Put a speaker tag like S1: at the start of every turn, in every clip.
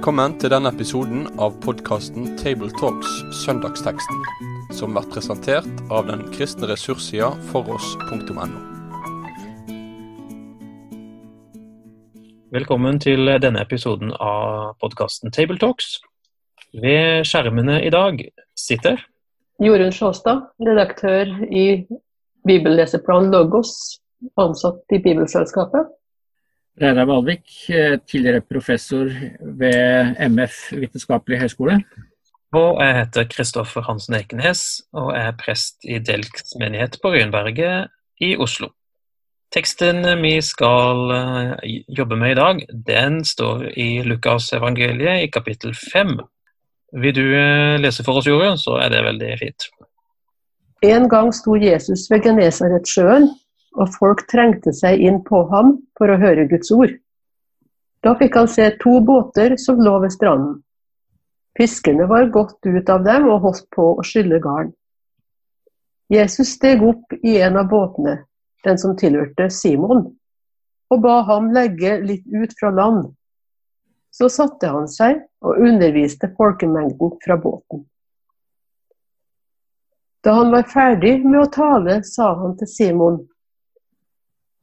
S1: Velkommen til denne episoden av podkasten Tabletalks Søndagsteksten, som blir presentert av den kristne ressurssida foross.no.
S2: Velkommen til denne episoden av podkasten Tabletalks. Ved skjermene i dag sitter
S3: Jorunn Sjåstad, redaktør i Bibelleseplan Logos, ansatt i Bibelselskapet.
S4: Reidar Valvik, eh, tidligere professor ved MF vitenskapelig høgskole.
S2: Og jeg heter Kristoffer Hansen Ekenes og er prest i Delks menighet på Ryenberget i Oslo. Teksten vi skal eh, jobbe med i dag, den står i Lukasevangeliet i kapittel 5. Vil du eh, lese for oss, Jorunn, så er det veldig fint.
S3: En gang sto Jesus ved Genesaretsjøen og folk trengte seg inn på ham for å høre Guds ord. Da fikk han se to båter som lå ved stranden. Fiskerne var gått ut av dem og holdt på å skylle garn. Jesus steg opp i en av båtene, den som tilhørte Simon, og ba ham legge litt ut fra land. Så satte han seg og underviste folkemengden fra båten. Da han var ferdig med å tale, sa han til Simon,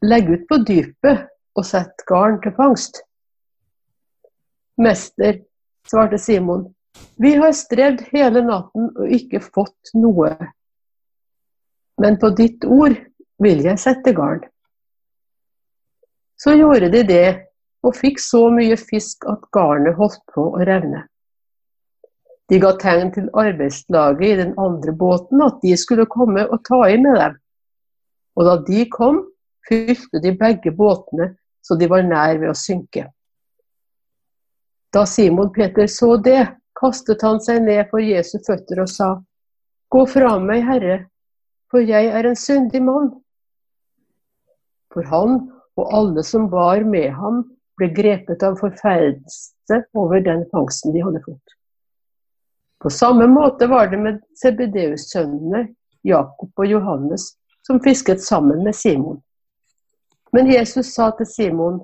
S3: Legg ut på dypet og sett garn til fangst. Mester, svarte Simon, vi har strevd hele natten og ikke fått noe. Men på ditt ord vil jeg sette garn. Så gjorde de det, og fikk så mye fisk at garnet holdt på å revne. De ga tegn til arbeidslaget i den andre båten at de skulle komme og ta i med dem. Og da de kom, fylte de begge båtene så de var nær ved å synke. Da Simon Peter så det, kastet han seg ned for Jesu føtter og sa, Gå fra meg, Herre, for jeg er en syndig mann. For han og alle som var med ham, ble grepet av forferdelse over den fangsten de hadde fått. På samme måte var det med Sebedeus-sønnene Jakob og Johannes, som fisket sammen med Simon. Men Jesus sa til Simon,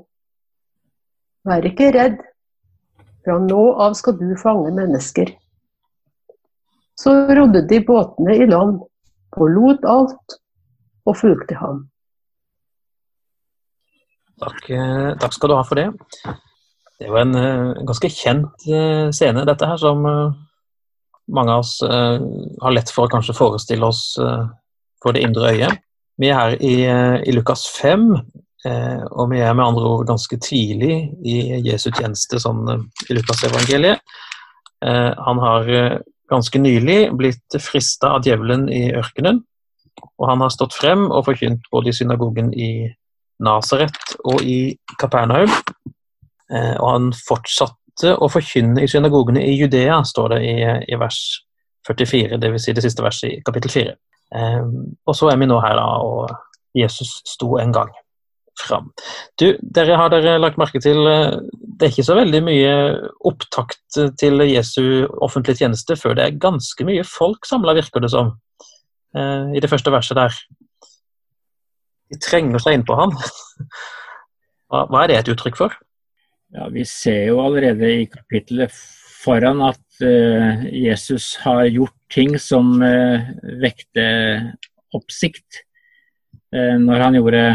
S3: vær ikke redd, fra nå av skal du fange mennesker. Så rodde de båtene i land, forlot alt og fulgte ham.
S2: Takk, eh, takk, skal du ha for det. Det var jo en uh, ganske kjent uh, scene, dette her, som mange av oss har lett for å kanskje forestille oss for det indre øyet. Vi er her i, i Lukas 5, eh, og vi er med andre ord ganske tidlig i Jesu tjeneste sånn, eh, i Lukasevangeliet. Eh, han har eh, ganske nylig blitt frista av djevelen i ørkenen. Og han har stått frem og forkynt både i synagogen i Nasaret og i Kapernaum. Eh, og han fortsatte å forkynne i synagogene i Judea, står det i, i vers 44, dvs. Si det siste verset i kapittel 4. Ehm, og så er vi nå her, da, og Jesus sto en gang fram. Du, dere har dere lagt merke til eh, Det er ikke så veldig mye opptakt til Jesu offentlige tjeneste før det er ganske mye folk samla, virker det som, eh, i det første verset der. De trenger seg innpå han. Hva er det et uttrykk for?
S4: Ja, Vi ser jo allerede i kapittelet foran at uh, Jesus har gjort ting som uh, vekte oppsikt. Uh, når han gjorde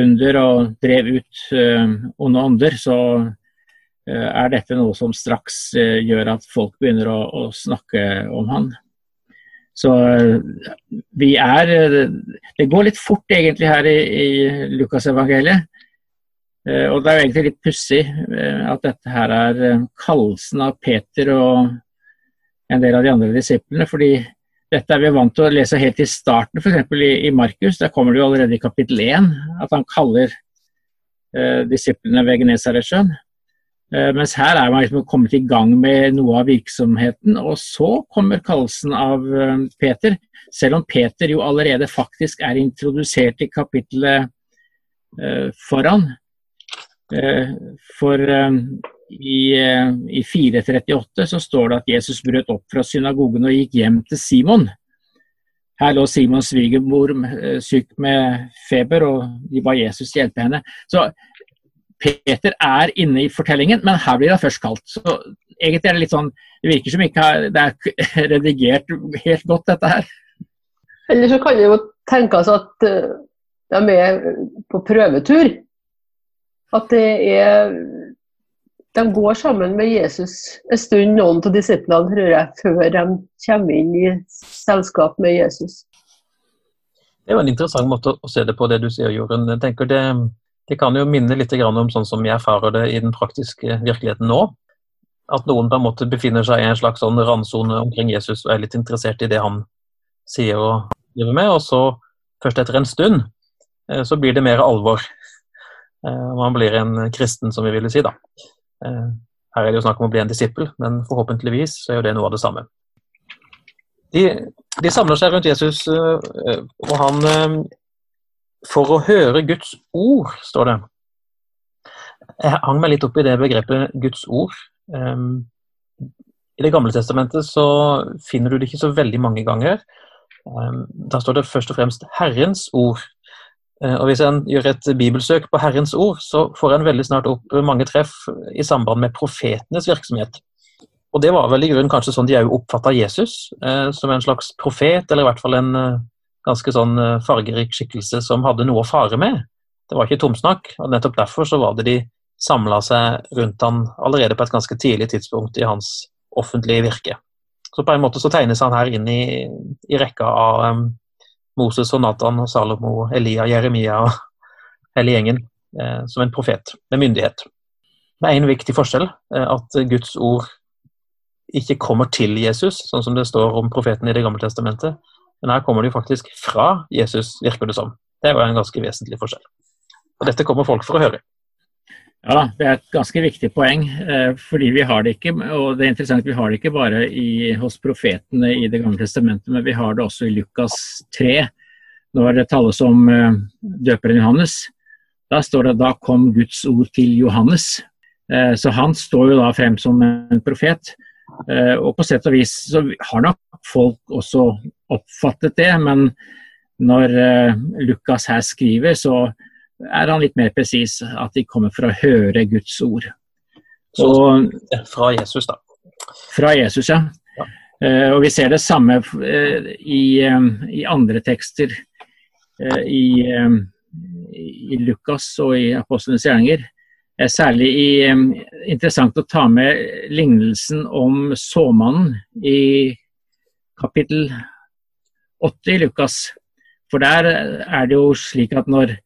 S4: under og drev ut onde ånder, så er dette noe som straks gjør at folk begynner å, å snakke om han. Så vi er Det går litt fort egentlig her i, i Lukasevangeliet. Eh, og Det er jo egentlig litt pussig eh, at dette her er eh, kallelsen av Peter og en del av de andre disiplene. fordi dette er vi vant til å lese helt i starten, f.eks. I, i Markus. Der kommer det jo allerede i kapittel 1 at han kaller eh, disiplene ved Genesaretsjøen. Eh, mens her er man liksom kommet i gang med noe av virksomheten, og så kommer kallelsen av eh, Peter. Selv om Peter jo allerede faktisk er introdusert i kapittelet foran. Eh, for eh, i, eh, i 438 så står det at Jesus brøt opp fra synagogen og gikk hjem til Simon. Her lå Simons svigermor syk med feber, og de ba Jesus hjelpe henne. Så Peter er inne i fortellingen, men her blir han først kalt. Så egentlig er det litt sånn Det virker som ikke det er redigert helt godt, dette her.
S3: Eller så kan det jo tenkes at eh, de er på prøvetur. At det er De går sammen med Jesus en stund, noen av disiplene, tror jeg, før de kommer inn i selskap med Jesus.
S2: Det er jo en interessant måte å se det på, det du sier, Jorunn. Jeg tenker det, det kan jo minne litt om sånn som vi erfarer det i den praktiske virkeligheten nå. At noen på en måte befinner seg i en slags sånn randsone omkring Jesus og er litt interessert i det han sier og driver med, og så først etter en stund eh, så blir det mer alvor. Eh, man blir en kristen, som vi ville si, da. Eh, her er det jo snakk om å bli en disippel, men forhåpentligvis så er jo det noe av det samme. De, de samler seg rundt Jesus, og han For å høre Guds ord, står det. Jeg hang meg litt opp i det begrepet Guds ord. I Det gamle testamentet så finner du det ikke så veldig mange ganger. Da står det først og fremst Herrens ord. Eh, og Hvis en gjør et bibelsøk på Herrens ord, så får en veldig snart opp mange treff i samband med profetenes virksomhet. Og Det var vel i grunnen kanskje sånn de òg oppfatta Jesus, eh, som en slags profet, eller i hvert fall en eh, ganske sånn fargerik skikkelse som hadde noe å fare med. Det var ikke tomsnakk, og nettopp derfor så var det de samla seg rundt han allerede på et ganske tidlig tidspunkt i hans offentlige virke. Så på en måte så tegnes han her inn i, i rekka av um, Moses og Nathan og Salomo, Elia, Jeremia og hele gjengen eh, som en profet med myndighet. Med én viktig forskjell, eh, at Guds ord ikke kommer til Jesus, sånn som det står om profeten i Det gamle testamentet, men her kommer det jo faktisk fra Jesus, virker det som. Det jo en ganske vesentlig forskjell. Og dette kommer folk for å høre.
S4: Ja, det er et ganske viktig poeng. Eh, fordi vi har det ikke, og det er interessant, vi har det ikke bare i, hos profetene i Det gamle testamentet, men vi har det også i Lukas 3, når det tales om eh, døperen Johannes. Da står det da kom Guds ord til Johannes. Eh, så han står jo da frem som en profet. Og på sett og vis så har nok folk også oppfattet det, men når Lukas her skriver, så er han litt mer presis, at de kommer for å høre Guds ord.
S2: Så, fra Jesus, da.
S4: Fra Jesus, ja. ja. Uh, og vi ser det samme uh, i, um, i, andre tekster uh, i, um, i, Lukas og i Apostlenes gjerninger. Det er særlig i, um, interessant å ta med lignelsen om såmannen i kapittel 8 i Lukas. For der er det jo slik at når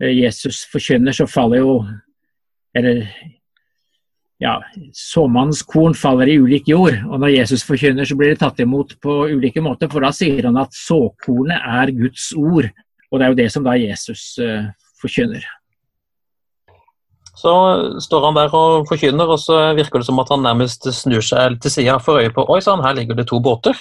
S4: Jesus forkynner, så faller jo Eller ja, såmannens korn faller i ulik jord. Og når Jesus forkynner, så blir det tatt imot på ulike måter. For da sier han at såkornet er Guds ord. Og det er jo det som da Jesus uh, forkynner.
S2: Så står han der og forkynner, og så virker det som at han nærmest snur seg til sida for øye på Oi sann, her ligger det to båter.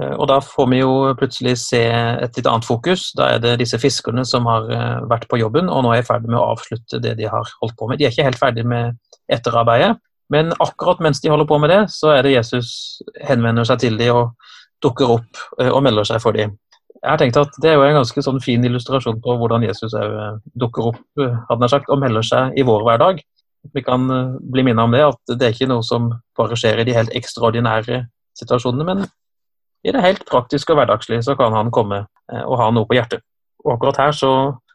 S2: Eh, og da får vi jo plutselig se et litt annet fokus. Da er det disse fiskerne som har eh, vært på jobben og nå er i ferd med å avslutte det de har holdt på med. De er ikke helt ferdig med etterarbeidet, men akkurat mens de holder på med det, så er det Jesus henvender seg til dem og dukker opp eh, og melder seg for dem. Jeg har tenkt at Det er jo en ganske sånn fin illustrasjon på hvordan Jesus dukker opp hadde sagt, og melder seg i vår hverdag. Vi kan bli minnet om det, at det er ikke noe som bare skjer i de helt ekstraordinære situasjonene, men i det helt praktiske og hverdagslige så kan han komme eh, og ha noe på hjertet. Og akkurat her så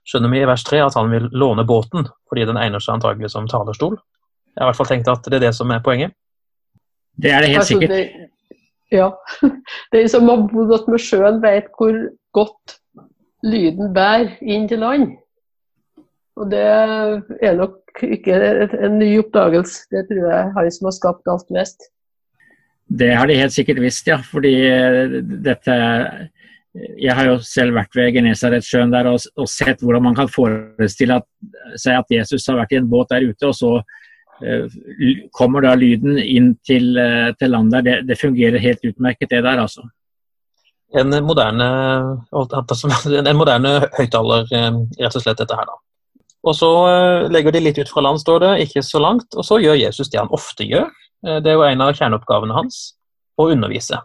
S2: skjønner vi i vers 3 at han vil låne båten, fordi den egner seg antagelig som talerstol. Jeg har i hvert fall tenkt at det er det som er poenget.
S4: Det er det helt sikkert. Det,
S3: ja. De som har bodd med sjøen, vet hvor godt lyden bærer inn til land. Og det er nok ikke en ny oppdagelse. Det tror jeg han som har skapt alt mest.
S4: Det har de helt sikkert visst, ja. Fordi eh, dette Jeg har jo selv vært ved Genesaretsjøen der og, og, sett hvordan man kan forestille at, seg at Jesus har vært i en båt der ute, og så uh, kommer da lyden inn til, uh, til land der. Det, det, fungerer helt utmerket, det der, altså.
S2: En moderne, en moderne høyttaler, rett og slett, dette her, da. Og så legger de litt ut fra land, står det, ikke så langt. Og så gjør Jesus det han ofte gjør. Eh, det er jo en av kjerneoppgavene hans å undervise.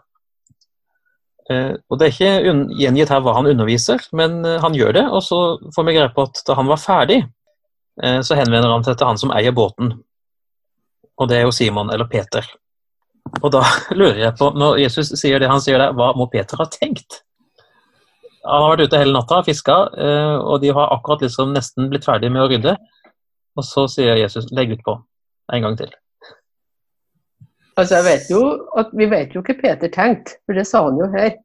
S2: Eh, og Det er ikke gjengitt her hva han underviser, men eh, han gjør det. Og så får vi greie på at da han var ferdig, så henvender han seg til han som eier båten. Og det er jo Simon, eller Peter. Og da lurer jeg på, når Jesus sier det han sier der, hva må Peter ha tenkt? Han har vært ute hele natta og fiska, og de har akkurat liksom nesten blitt ferdig med å rydde. Og så sier Jesus 'legg utpå' en gang til.
S3: Altså, jeg vet jo at Vi vet jo hva Peter tenkte, for det sa han jo her.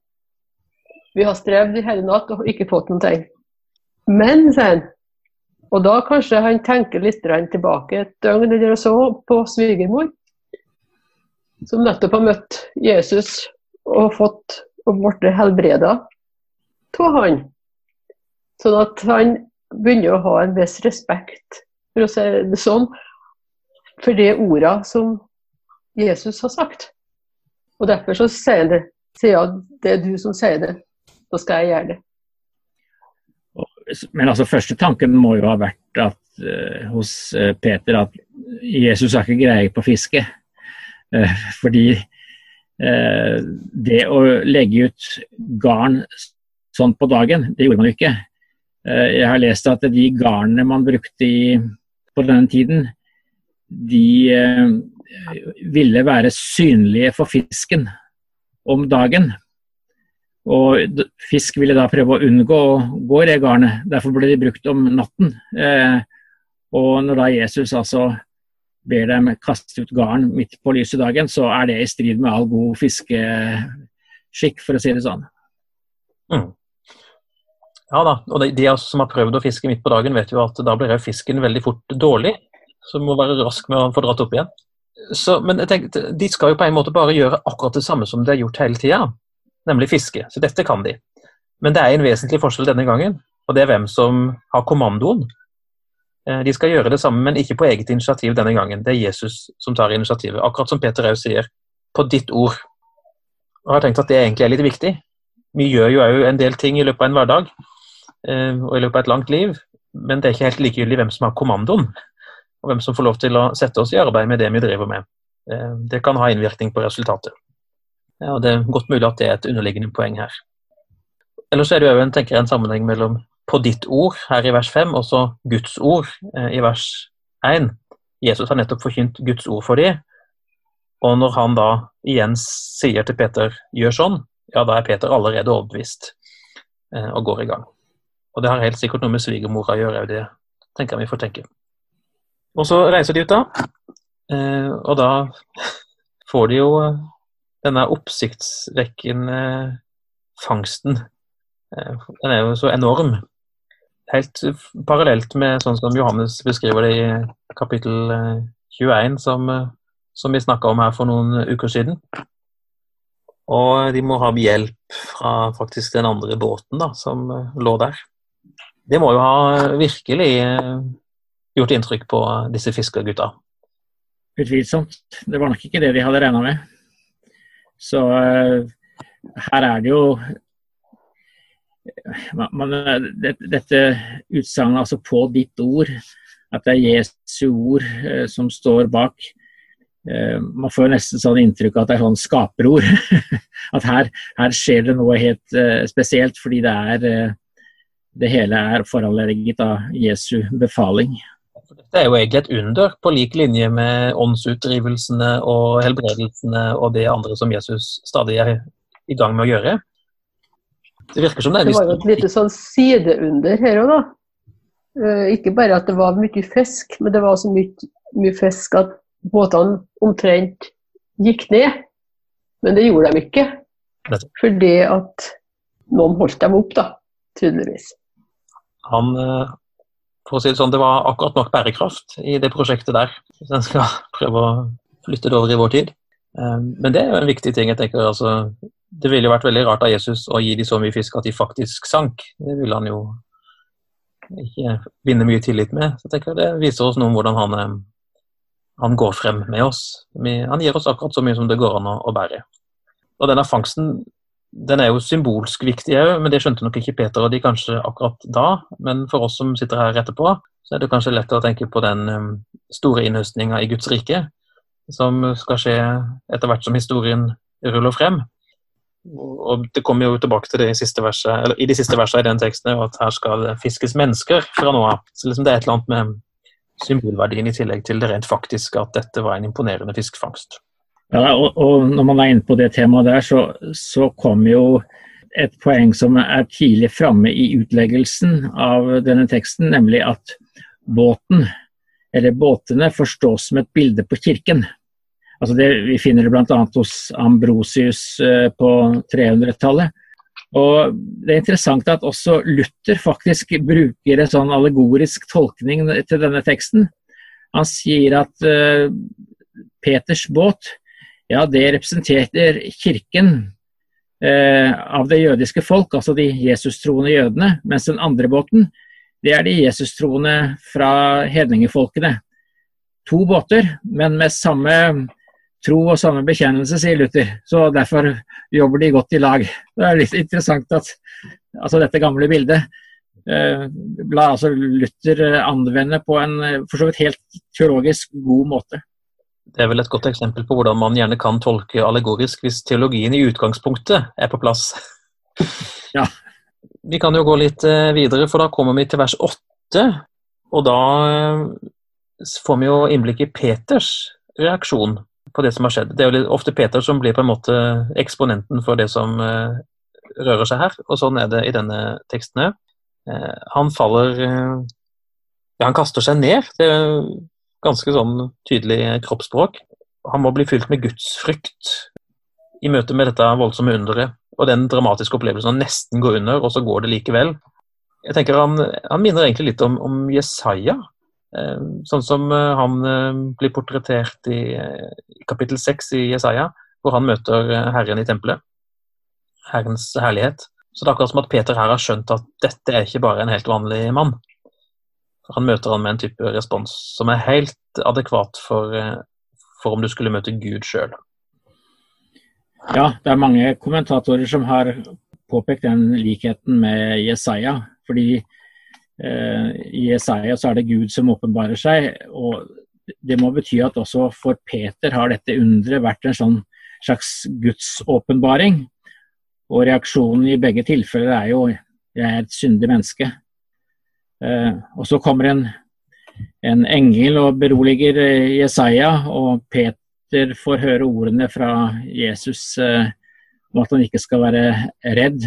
S3: Vi har strevd i hele natt og ikke fått noen ting. Men, sier han, og da kanskje han tenker litt tilbake et døgn eller så på svigermor, som nettopp har møtt Jesus og fått og blitt helbreda av han. Sånn at han begynner å ha en viss respekt, for å si det sånn, for de orda som Jesus har sagt. Og derfor så sier han det. Sier at det er du som sier det, da skal jeg gjøre det.
S4: Men altså første tanken må jo ha vært at, uh, hos uh, Peter at Jesus har ikke greie på fiske. Uh, fordi det å legge ut garn sånn på dagen, det gjorde man jo ikke. Jeg har lest at de garnene man brukte i, på denne tiden, de ville være synlige for fisken om dagen. Og fisk ville da prøve å unngå å gå i det garnet. Derfor ble de brukt om natten. Eh, og når da Jesus altså ber dem kaste ut garn midt på lyse dagen, så er det i strid med all god fiskeskikk, for å si det sånn.
S2: Mm. Ja da, og de, de som har prøvd å fiske midt på dagen, vet jo at da blir fisken veldig fort dårlig. Så må være rask med å få dratt opp igjen. Så, men jeg tenkte, de skal jo på en måte bare gjøre akkurat det samme som de har gjort hele tida, nemlig fiske. Så dette kan de. Men det er en vesentlig forskjell denne gangen, og det er hvem som har kommandoen. Eh, de skal gjøre det samme, men ikke på eget initiativ denne gangen. Det er Jesus som tar initiativet. Akkurat som Peter Rau sier, på ditt ord. Og jeg har tenkt at det egentlig er litt viktig. Vi gjør jo òg en del ting i løpet av en hverdag eh, og i løpet av et langt liv, men det er ikke helt likegyldig hvem som har kommandoen og hvem som får lov til å sette oss i arbeid med det vi driver med. Eh, det kan ha innvirkning på resultatet. Ja, og Det er godt mulig at det er et underliggende poeng her. Ellers er det jo en, tenker en sammenheng mellom på ditt ord her i vers 5 og så Guds ord eh, i vers 1. Jesus har nettopp forkynt Guds ord for dem. Og når han da igjen sier til Peter 'gjør sånn', ja, da er Peter allerede overbevist eh, og går i gang. Og det har helt sikkert noe med svigermora å gjøre, det tenker jeg vi får tenke. Og så reiser de ut, da. Eh, og da får de jo eh, denne oppsiktsvekkende fangsten. Eh, den er jo så enorm. Helt parallelt med sånn som Johannes beskriver det i kapittel 21, som, som vi snakka om her for noen uker siden. Og de må ha hjelp fra faktisk den andre båten da, som lå der. Det må jo ha virkelig gjort inntrykk på disse fiskergutta?
S4: Utvilsomt. Det var nok ikke det de hadde regna med. Så uh, her er det jo man, det, Dette utsagnet, altså 'på ditt ord', at det er Jesu ord som står bak. Man får nesten sånn inntrykk av at det er sånn skaperord. at her, her, skjer det noe helt spesielt, fordi det er det hele er foranlediget av Jesu befaling.
S2: Dette er jo egentlig et under, på lik linje med åndsutdrivelsene og helbredelsene og det andre som Jesus stadig er i gang med å gjøre. Det virker som det er
S3: Det var jo et lite sånn sideunder her òg, da. Uh, ikke bare at det var mye fisk, men det var så mye, mye fisk at båtene omtrent gikk ned. Men det gjorde de ikke. Fordi at noen holdt dem opp, da, tydeligvis.
S2: Han, uh, for å si det sånn, det var akkurat nok bærekraft i det prosjektet der. Hvis en skal prøve å flytte det over i vår tid. Ehm, men det er jo en viktig ting. jeg tenker altså, Det ville jo vært veldig rart av Jesus å gi dem så mye fisk at de faktisk sank. Det ville han jo ikke vinne mye tillit med. Så jeg tenker Det viser oss noe om hvordan han, ehm, han går frem med oss. Han gir oss akkurat så mye som det går an å bære. Og denne fangsten den er jo symbolsk viktig òg, men det skjønte nok ikke Peter og de kanskje akkurat da. Men for oss som sitter her etterpå, så er det kanskje lett å tenke på den um, store innhøstninga i Guds rike, som skal skje etter hvert som historien ruller frem. Og det kommer jo tilbake til det i, siste verset, eller i de siste versene i den teksten at her skal det fiskes mennesker fra nå av. Så liksom det er et eller annet med symbolverdien i tillegg til det rent faktiske at dette var en imponerende fiskefangst.
S4: Ja, og, og, når man er inne på det temaet der, så, så kom jo et poeng som er tidlig framme i utleggelsen av denne teksten, nemlig at båten, eller båtene, forstås som et bilde på kirken. Altså det, vi finner det bl.a. hos Ambrosius eh, på 300-tallet. Og Det er interessant at også Luther faktisk bruker en sånn allegorisk tolkning til denne teksten. Han sier at uh, Peters båt ja, det representerer kirken eh, av det jødiske folk, altså de Jesus-troende jødene. Mens den andre båten, det er de Jesus-troende fra hedningefolkene. To båter, men med samme tro og samme bekjennelse, sier Luther. Så derfor jobber de godt i lag. Det er litt interessant at altså dette gamle bildet eh, la altså Luther eh, anvende på en eh, for så vidt helt teologisk god måte.
S2: Det er vel et godt eksempel på hvordan man gjerne kan tolke allegorisk hvis teologien i utgangspunktet er på plass.
S4: Ja.
S2: Vi kan jo gå litt videre, for da kommer vi til vers åtte. Og da får vi jo innblikk i Peters reaksjon på det som har skjedd. Det er jo ofte Peter som blir på en måte eksponenten for det som uh, rører seg her, og sånn er det i denne teksten òg. Han faller Ja, han kaster seg ned. Det ganske sånn tydelig kroppsspråk. Han må bli fylt med gudsfrykt i møte med dette voldsomme underet og den dramatiske opplevelsen han nesten går under, og så går det likevel. Jeg tenker Han, han minner egentlig litt om, om Jesaja Eh, sånn som eh, han eh, blir portrettert i, i kapittel 6 i Jesaja, hvor han møter Herren i tempelet. Herrens herlighet. Så det er akkurat som at Peter her har skjønt at dette er ikke bare en helt vanlig mann. Han møter han med en type respons som er helt adekvat for, for om du skulle møte Gud sjøl.
S4: Ja, det er mange kommentatorer som har påpekt den likheten med Jesaja. Fordi Eh, I Jesaja så er det Gud som åpenbarer seg. og Det må bety at også for Peter har dette underet vært en sånn slags gudsåpenbaring. Og reaksjonen i begge tilfeller er jo 'jeg er et syndig menneske'. Eh, og så kommer en, en engel og beroliger eh, Jesaja, og Peter får høre ordene fra Jesus om at han ikke skal være redd.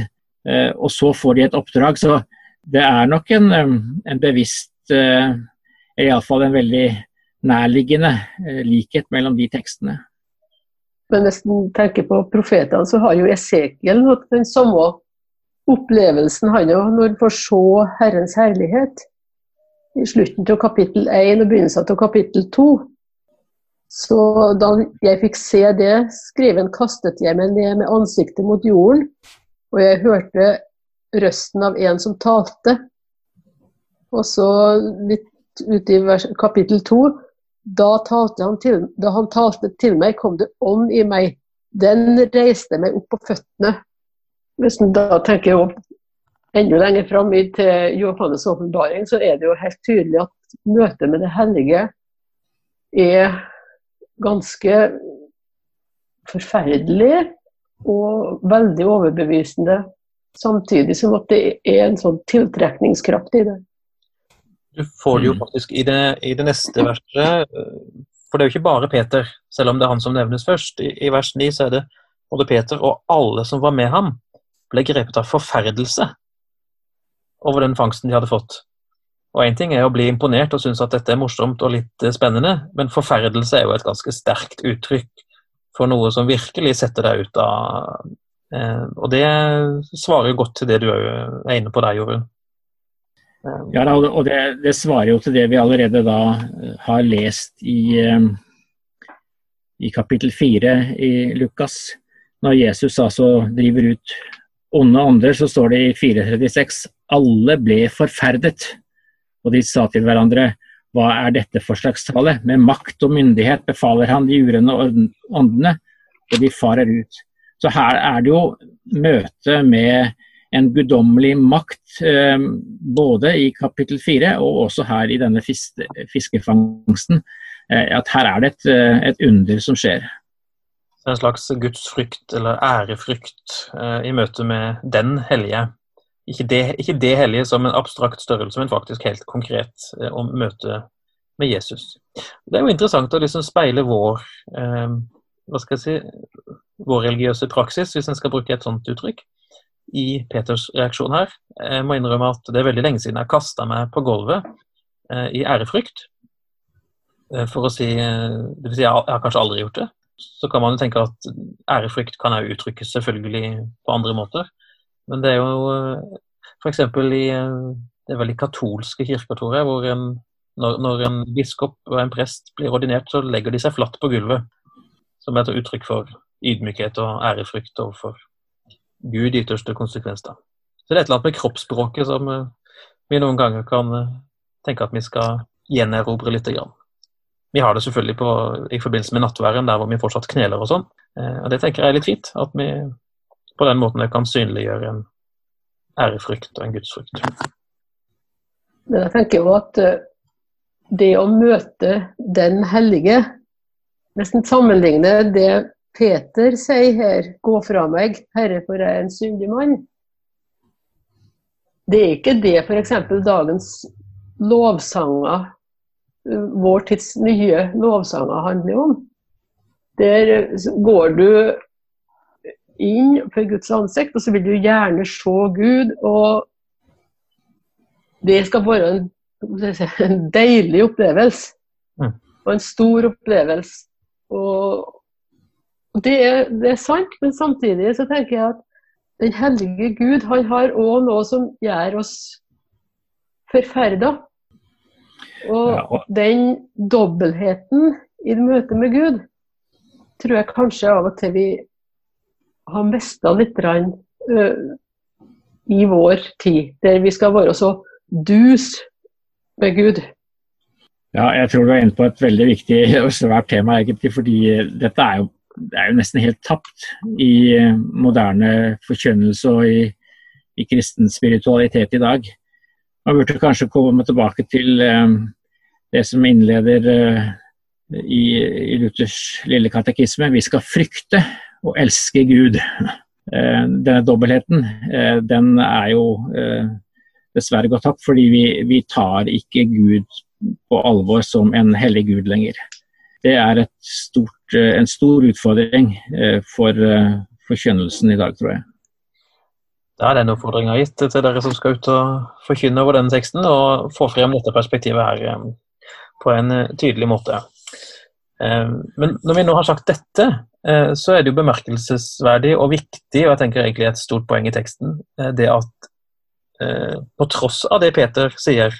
S4: Og så får de et oppdrag. så det er nok en, en bevisst, eh, iallfall en veldig nærliggende eh, likhet mellom de tekstene.
S3: Men hvis en tenker på profetene, så har jo Esekiel den samme opplevelsen, han òg, når han får se Herrens herlighet. I slutten av kapittel 1 og begynnelsen av kapittel 2. Så da jeg fikk se det skriven, kastet jeg meg ned med ansiktet mot jorden, og jeg hørte røsten av en som talte. Og så litt ute i kapittel 2 da, han til, da han talte til meg, kom det ånd i meg. Den reiste meg opp på føttene. Hvis en da tenker jo enda lenger fram til Johannes' åpenbaring, så er det jo helt tydelig at møtet med det hellige er ganske forferdelig og veldig overbevisende Samtidig som at det er en sånn tiltrekningskraft i det.
S2: Du får det jo mm. faktisk i det, i det, neste verset, for det er jo ikke bare Peter, selv om det er han som nevnes først. I, i vers 9 så er det både Peter og alle som var med ham, ble grepet av forferdelse over den fangsten de hadde fått. Og Én ting er å bli imponert og synes at dette er morsomt og litt spennende, men forferdelse er jo et ganske sterkt uttrykk for noe som virkelig setter deg ut av Eh, og det svarer jo godt til det du er inne på der, Jorunn.
S4: Eh, ja, og det, det, svarer jo til det vi allerede da eh, har lest i, i kapittel fire i Lukas. Når Jesus altså driver ut onde ånder, så står det i 436 alle ble forferdet. Og de sa til hverandre hva er dette for slags tale? Med makt og myndighet befaler han de urene åndene, og de farer ut. Så her er det jo møte med en guddommelig makt, eh, både i kapittel fire og også her i denne fiskefangsten. Eh, at her er det et, eh, et under som skjer.
S2: En slags gudsfrykt eller ærefrykt i møte med den hellige. Ikke det, ikke det, hellige som en abstrakt størrelse, men faktisk helt konkret om møtet med Jesus. Det er jo interessant å liksom speile vår eh, hva skal jeg si, vår religiøse praksis, hvis en skal bruke et sånt uttrykk, i Peters reaksjon her. Jeg må innrømme at det er veldig lenge siden jeg kasta meg på gulvet eh, i ærefrykt. Eh, for å si eh, Det vil si, jeg har kanskje aldri gjort det. Så kan man jo tenke at ærefrykt kan jo uttrykkes selvfølgelig på andre måter. Men det er jo eh, f.eks. i eh, det veldig katolske kirkekontoret, hvor en, når, når, en biskop og en prest blir ordinert, så legger de seg flatt på gulvet. Som et uttrykk for ydmykhet og ærefrykt overfor Gud i ytterste konsekvens. da. Så det er et eller annet med kroppsspråket som uh, vi noen ganger kan tenke at vi skal gjenerobre litt. Grann. Vi har det selvfølgelig på, i forbindelse med nattværen, der hvor vi fortsatt kneler og sånn. Uh, og Det tenker jeg er litt fint, at vi på den måten kan synliggjøre en ærefrykt og en gudsfrykt.
S3: Men jeg tenker jo at eh, det å møte den hellige Nesten sammenligne det Peter sier her, 'gå fra meg, Herre, for jeg er en syndig mann'. Det er ikke det f.eks. dagens lovsanger, vår tids nye lovsanger, handler om. Der går du inn for Guds ansikt, og så vil du gjerne se Gud. og det skal være en, en deilig opplevelse. Mm. Og en stor opplevelse. Og, det er, det er, sant, men samtidig så tenker jeg at den hellige Gud han har òg noe som gjør oss forferda. Og, ja, og den dobbeltheten i møte med Gud tror jeg kanskje av og til vi har mista litt rann, ø, i vår tid, der vi skal være så dus med Gud.
S4: Ja, jeg tror du er inne på et veldig viktig og svært tema, egentlig, fordi dette er jo, er jo nesten helt tapt i moderne forkynnelse og i, i, kristen spiritualitet i dag. Man burde kanskje komme tilbake til um, det som innleder uh, i, Luthers lille katekisme. Vi skal frykte og elske Gud. Uh, denne dobbeltheten, den er jo dessverre gått tapt, fordi vi, vi, tar ikke Gud på alvor som en hellig gud lenger. Det er stort, eh, en stor utfordring eh, for eh, forkynnelsen i dag, tror jeg.
S2: Da er den oppfordringa gitt til dere som skal ut og forkynne over denne teksten, og få frem dette perspektivet her på en tydelig måte. Men når vi nå har sagt dette, så er det jo bemerkelsesverdig og viktig, og jeg tenker egentlig et stort poeng i teksten, det at Eh, på tross av det Peter sier,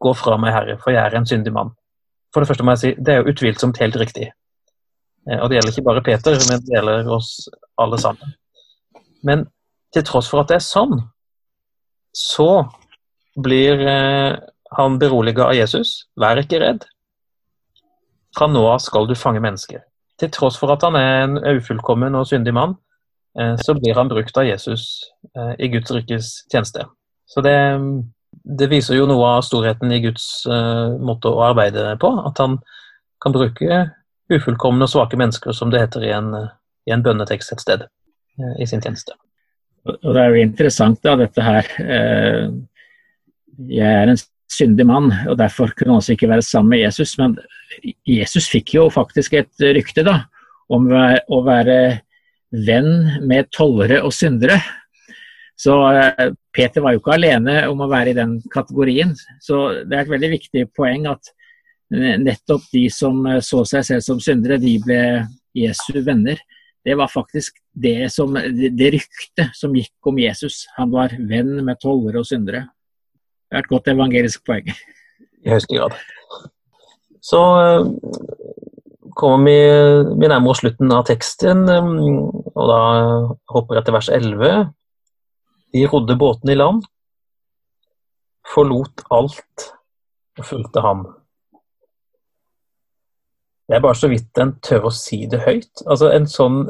S2: 'gå fra meg, Herre, for jeg er en syndig mann'. For det første må jeg si, det er jo utvilsomt helt riktig. Eh, og det gjelder ikke bare Peter, men det gjelder oss alle sammen. Men til tross for at det er sånn, så blir eh, han beroliga av Jesus. Vær ikke redd. Fra nå av skal du fange mennesker. Til tross for at han er en ufullkommen og syndig mann, så blir han brukt av Jesus i Guds rikes tjeneste. Så det, det, viser jo noe av storheten i Guds måte å arbeide på. At han kan bruke ufullkomne og svake mennesker, som det heter i en, i en bønnetekst et sted, i sin tjeneste.
S4: Og Det er jo interessant, da, dette her. Uh, jeg er en syndig mann, og derfor kunne han også ikke være sammen med Jesus. Men Jesus fikk jo faktisk et rykte da, om å være venn med tollere og syndere. Så eh, Peter var jo ikke alene om å være i den kategorien. Så det er et veldig viktig poeng at nettopp de som eh, så seg selv som syndere, de ble Jesu venner. Det var faktisk det, som, det ryktet som gikk om Jesus. Han var venn med tollere og syndere. Det er et godt evangelisk poeng.
S2: I høyeste grad. Så eh, kommer vi, vi nærmer slutten av teksten, og da hopper jeg til vers 11. De rodde båten i land, forlot alt og fulgte ham. Det er bare så vidt en tør å si det høyt. Altså En sånn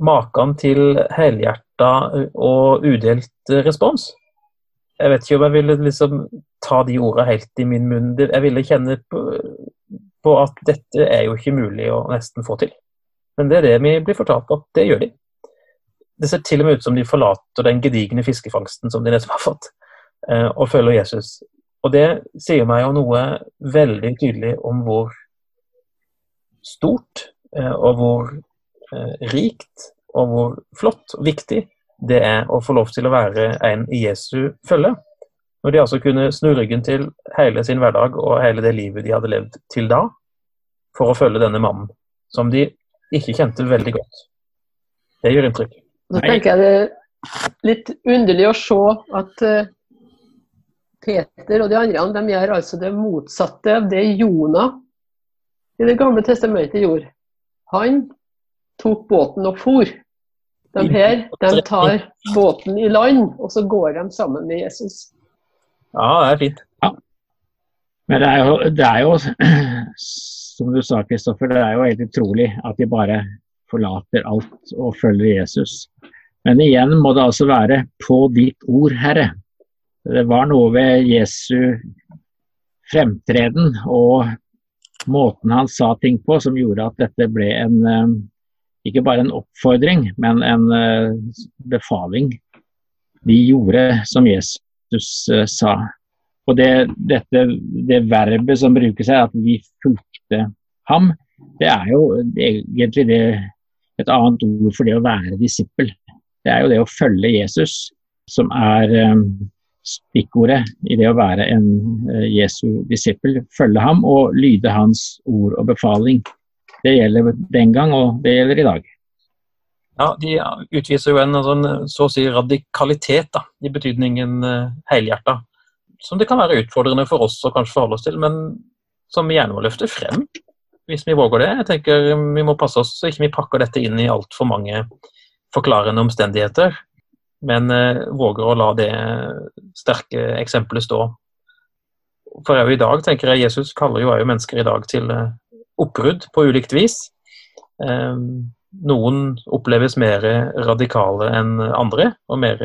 S2: maken til helhjerta og udelt respons. Jeg vet ikke om jeg ville liksom ta de ordene helt i min munn. Jeg ville kjenne på, på at dette er jo ikke mulig å nesten få til. Men det er det vi blir fortalt at det gjør de. Det ser til og med ut som de forlater den gedigne fiskefangsten som de nettopp har fått, eh, og følger Jesus. Og det sier meg jo noe veldig tydelig om hvor stort eh, og hvor eh, rikt og hvor flott og viktig det er å få lov til å være en i Jesu følge. Når de altså kunne snu ryggen til hele sin hverdag og hele det livet de hadde levd til da, for å følge denne mannen, som de ikke kjente veldig godt. Det gjør inntrykk.
S3: Så tenker jeg det er litt underlig å se at uh, Peter og de andre de gjør altså det motsatte av det Jonah i Det gamle testamentet gjorde. Han tok båten og for. De her de tar båten i land, og så går de sammen med Jesus.
S2: Ja, det er fint. Ja.
S4: Men det er, jo, det er jo, som du sa, Kristoffer, det er jo helt utrolig at de bare forlater alt og følger Jesus. Men igjen må det altså være på ditt ord, Herre. Det var noe ved Jesu fremtreden og måten han sa ting på som gjorde at dette ble en eh, ikke bare en oppfordring, men en eh, befaling. De gjorde som Jesus eh, sa. Og det, dette, det verbet som brukes her, at vi fulgte ham, det er jo egentlig det et annet ord for det å være disippel. Det er jo det å følge Jesus som er stikkordet i det å være en uh, Jesu disippel. Følge ham og lyde hans ord og befaling. Det gjelder den gang, og det gjelder i dag.
S2: Ja, De utviser jo en sånn, så å si radikalitet, da, i betydningen helhjerta. Som det kan være utfordrende for oss å kanskje forholde oss til, men som vi gjerne må løfte frem hvis vi våger det. Jeg tenker Vi må passe oss så ikke vi pakker dette inn i altfor mange forklarende omstendigheter, men eh, våger å la det sterke eksempelet stå. For i dag tenker jeg Jesus kaller jo mennesker i dag til eh, oppbrudd på ulikt vis. Eh, noen oppleves mer radikale enn andre, og mer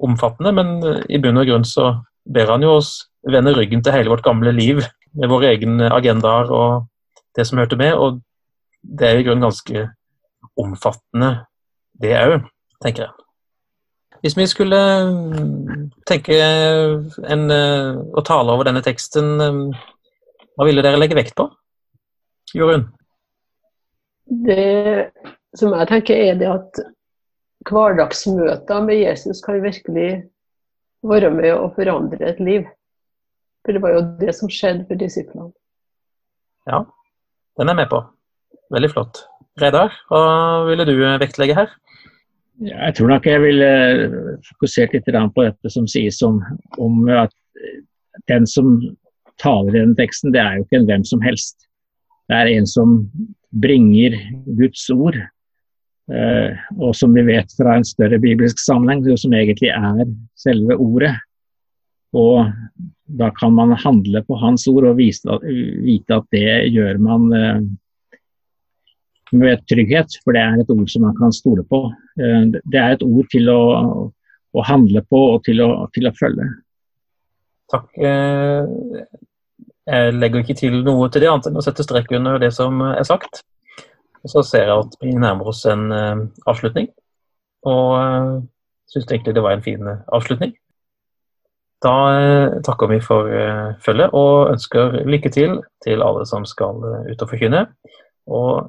S2: omfattende, men i bunn og grunn så ber han jo oss vende ryggen til hele vårt gamle liv med våre egne agendaer og det som hørte med. Og det er i grunnen ganske omfattende, det òg, tenker jeg. Hvis vi skulle mm, tenke en, eh, å tale over denne teksten, eh, hva ville dere legge vekt på? Jorunn?
S3: Det som jeg tenker, er det at hverdagsmøter med Jesus kan virkelig være med å forandre et liv. For det var jo det som skjedde for disiplene.
S2: Ja, den er jeg med på. Veldig flott. Reidar, hva ville du vektlegge her?
S4: Jeg tror nok jeg ville fokusert litt på dette som sies om, om at den som taler i den teksten, det er jo ikke en hvem som helst. Det er en som bringer Guds ord, eh, og som vi vet fra en større bibelsk sammenheng, som egentlig er selve ordet. Og da kan man handle på hans ord og vite at det gjør man eh, med trygghet, for det er et ord som man kan stole på. Eh, det er et ord til å, å handle på og til å, til å følge.
S2: Takk. Eh, jeg legger ikke til noe til det, annet enn å sette strek under det som er sagt. Og så ser jeg at vi nærmer oss en avslutning, og syns egentlig det var en fin avslutning. Da eh, takker vi for eh, følget og ønsker lykke til til alle som skal eh, ut og forkynne. Og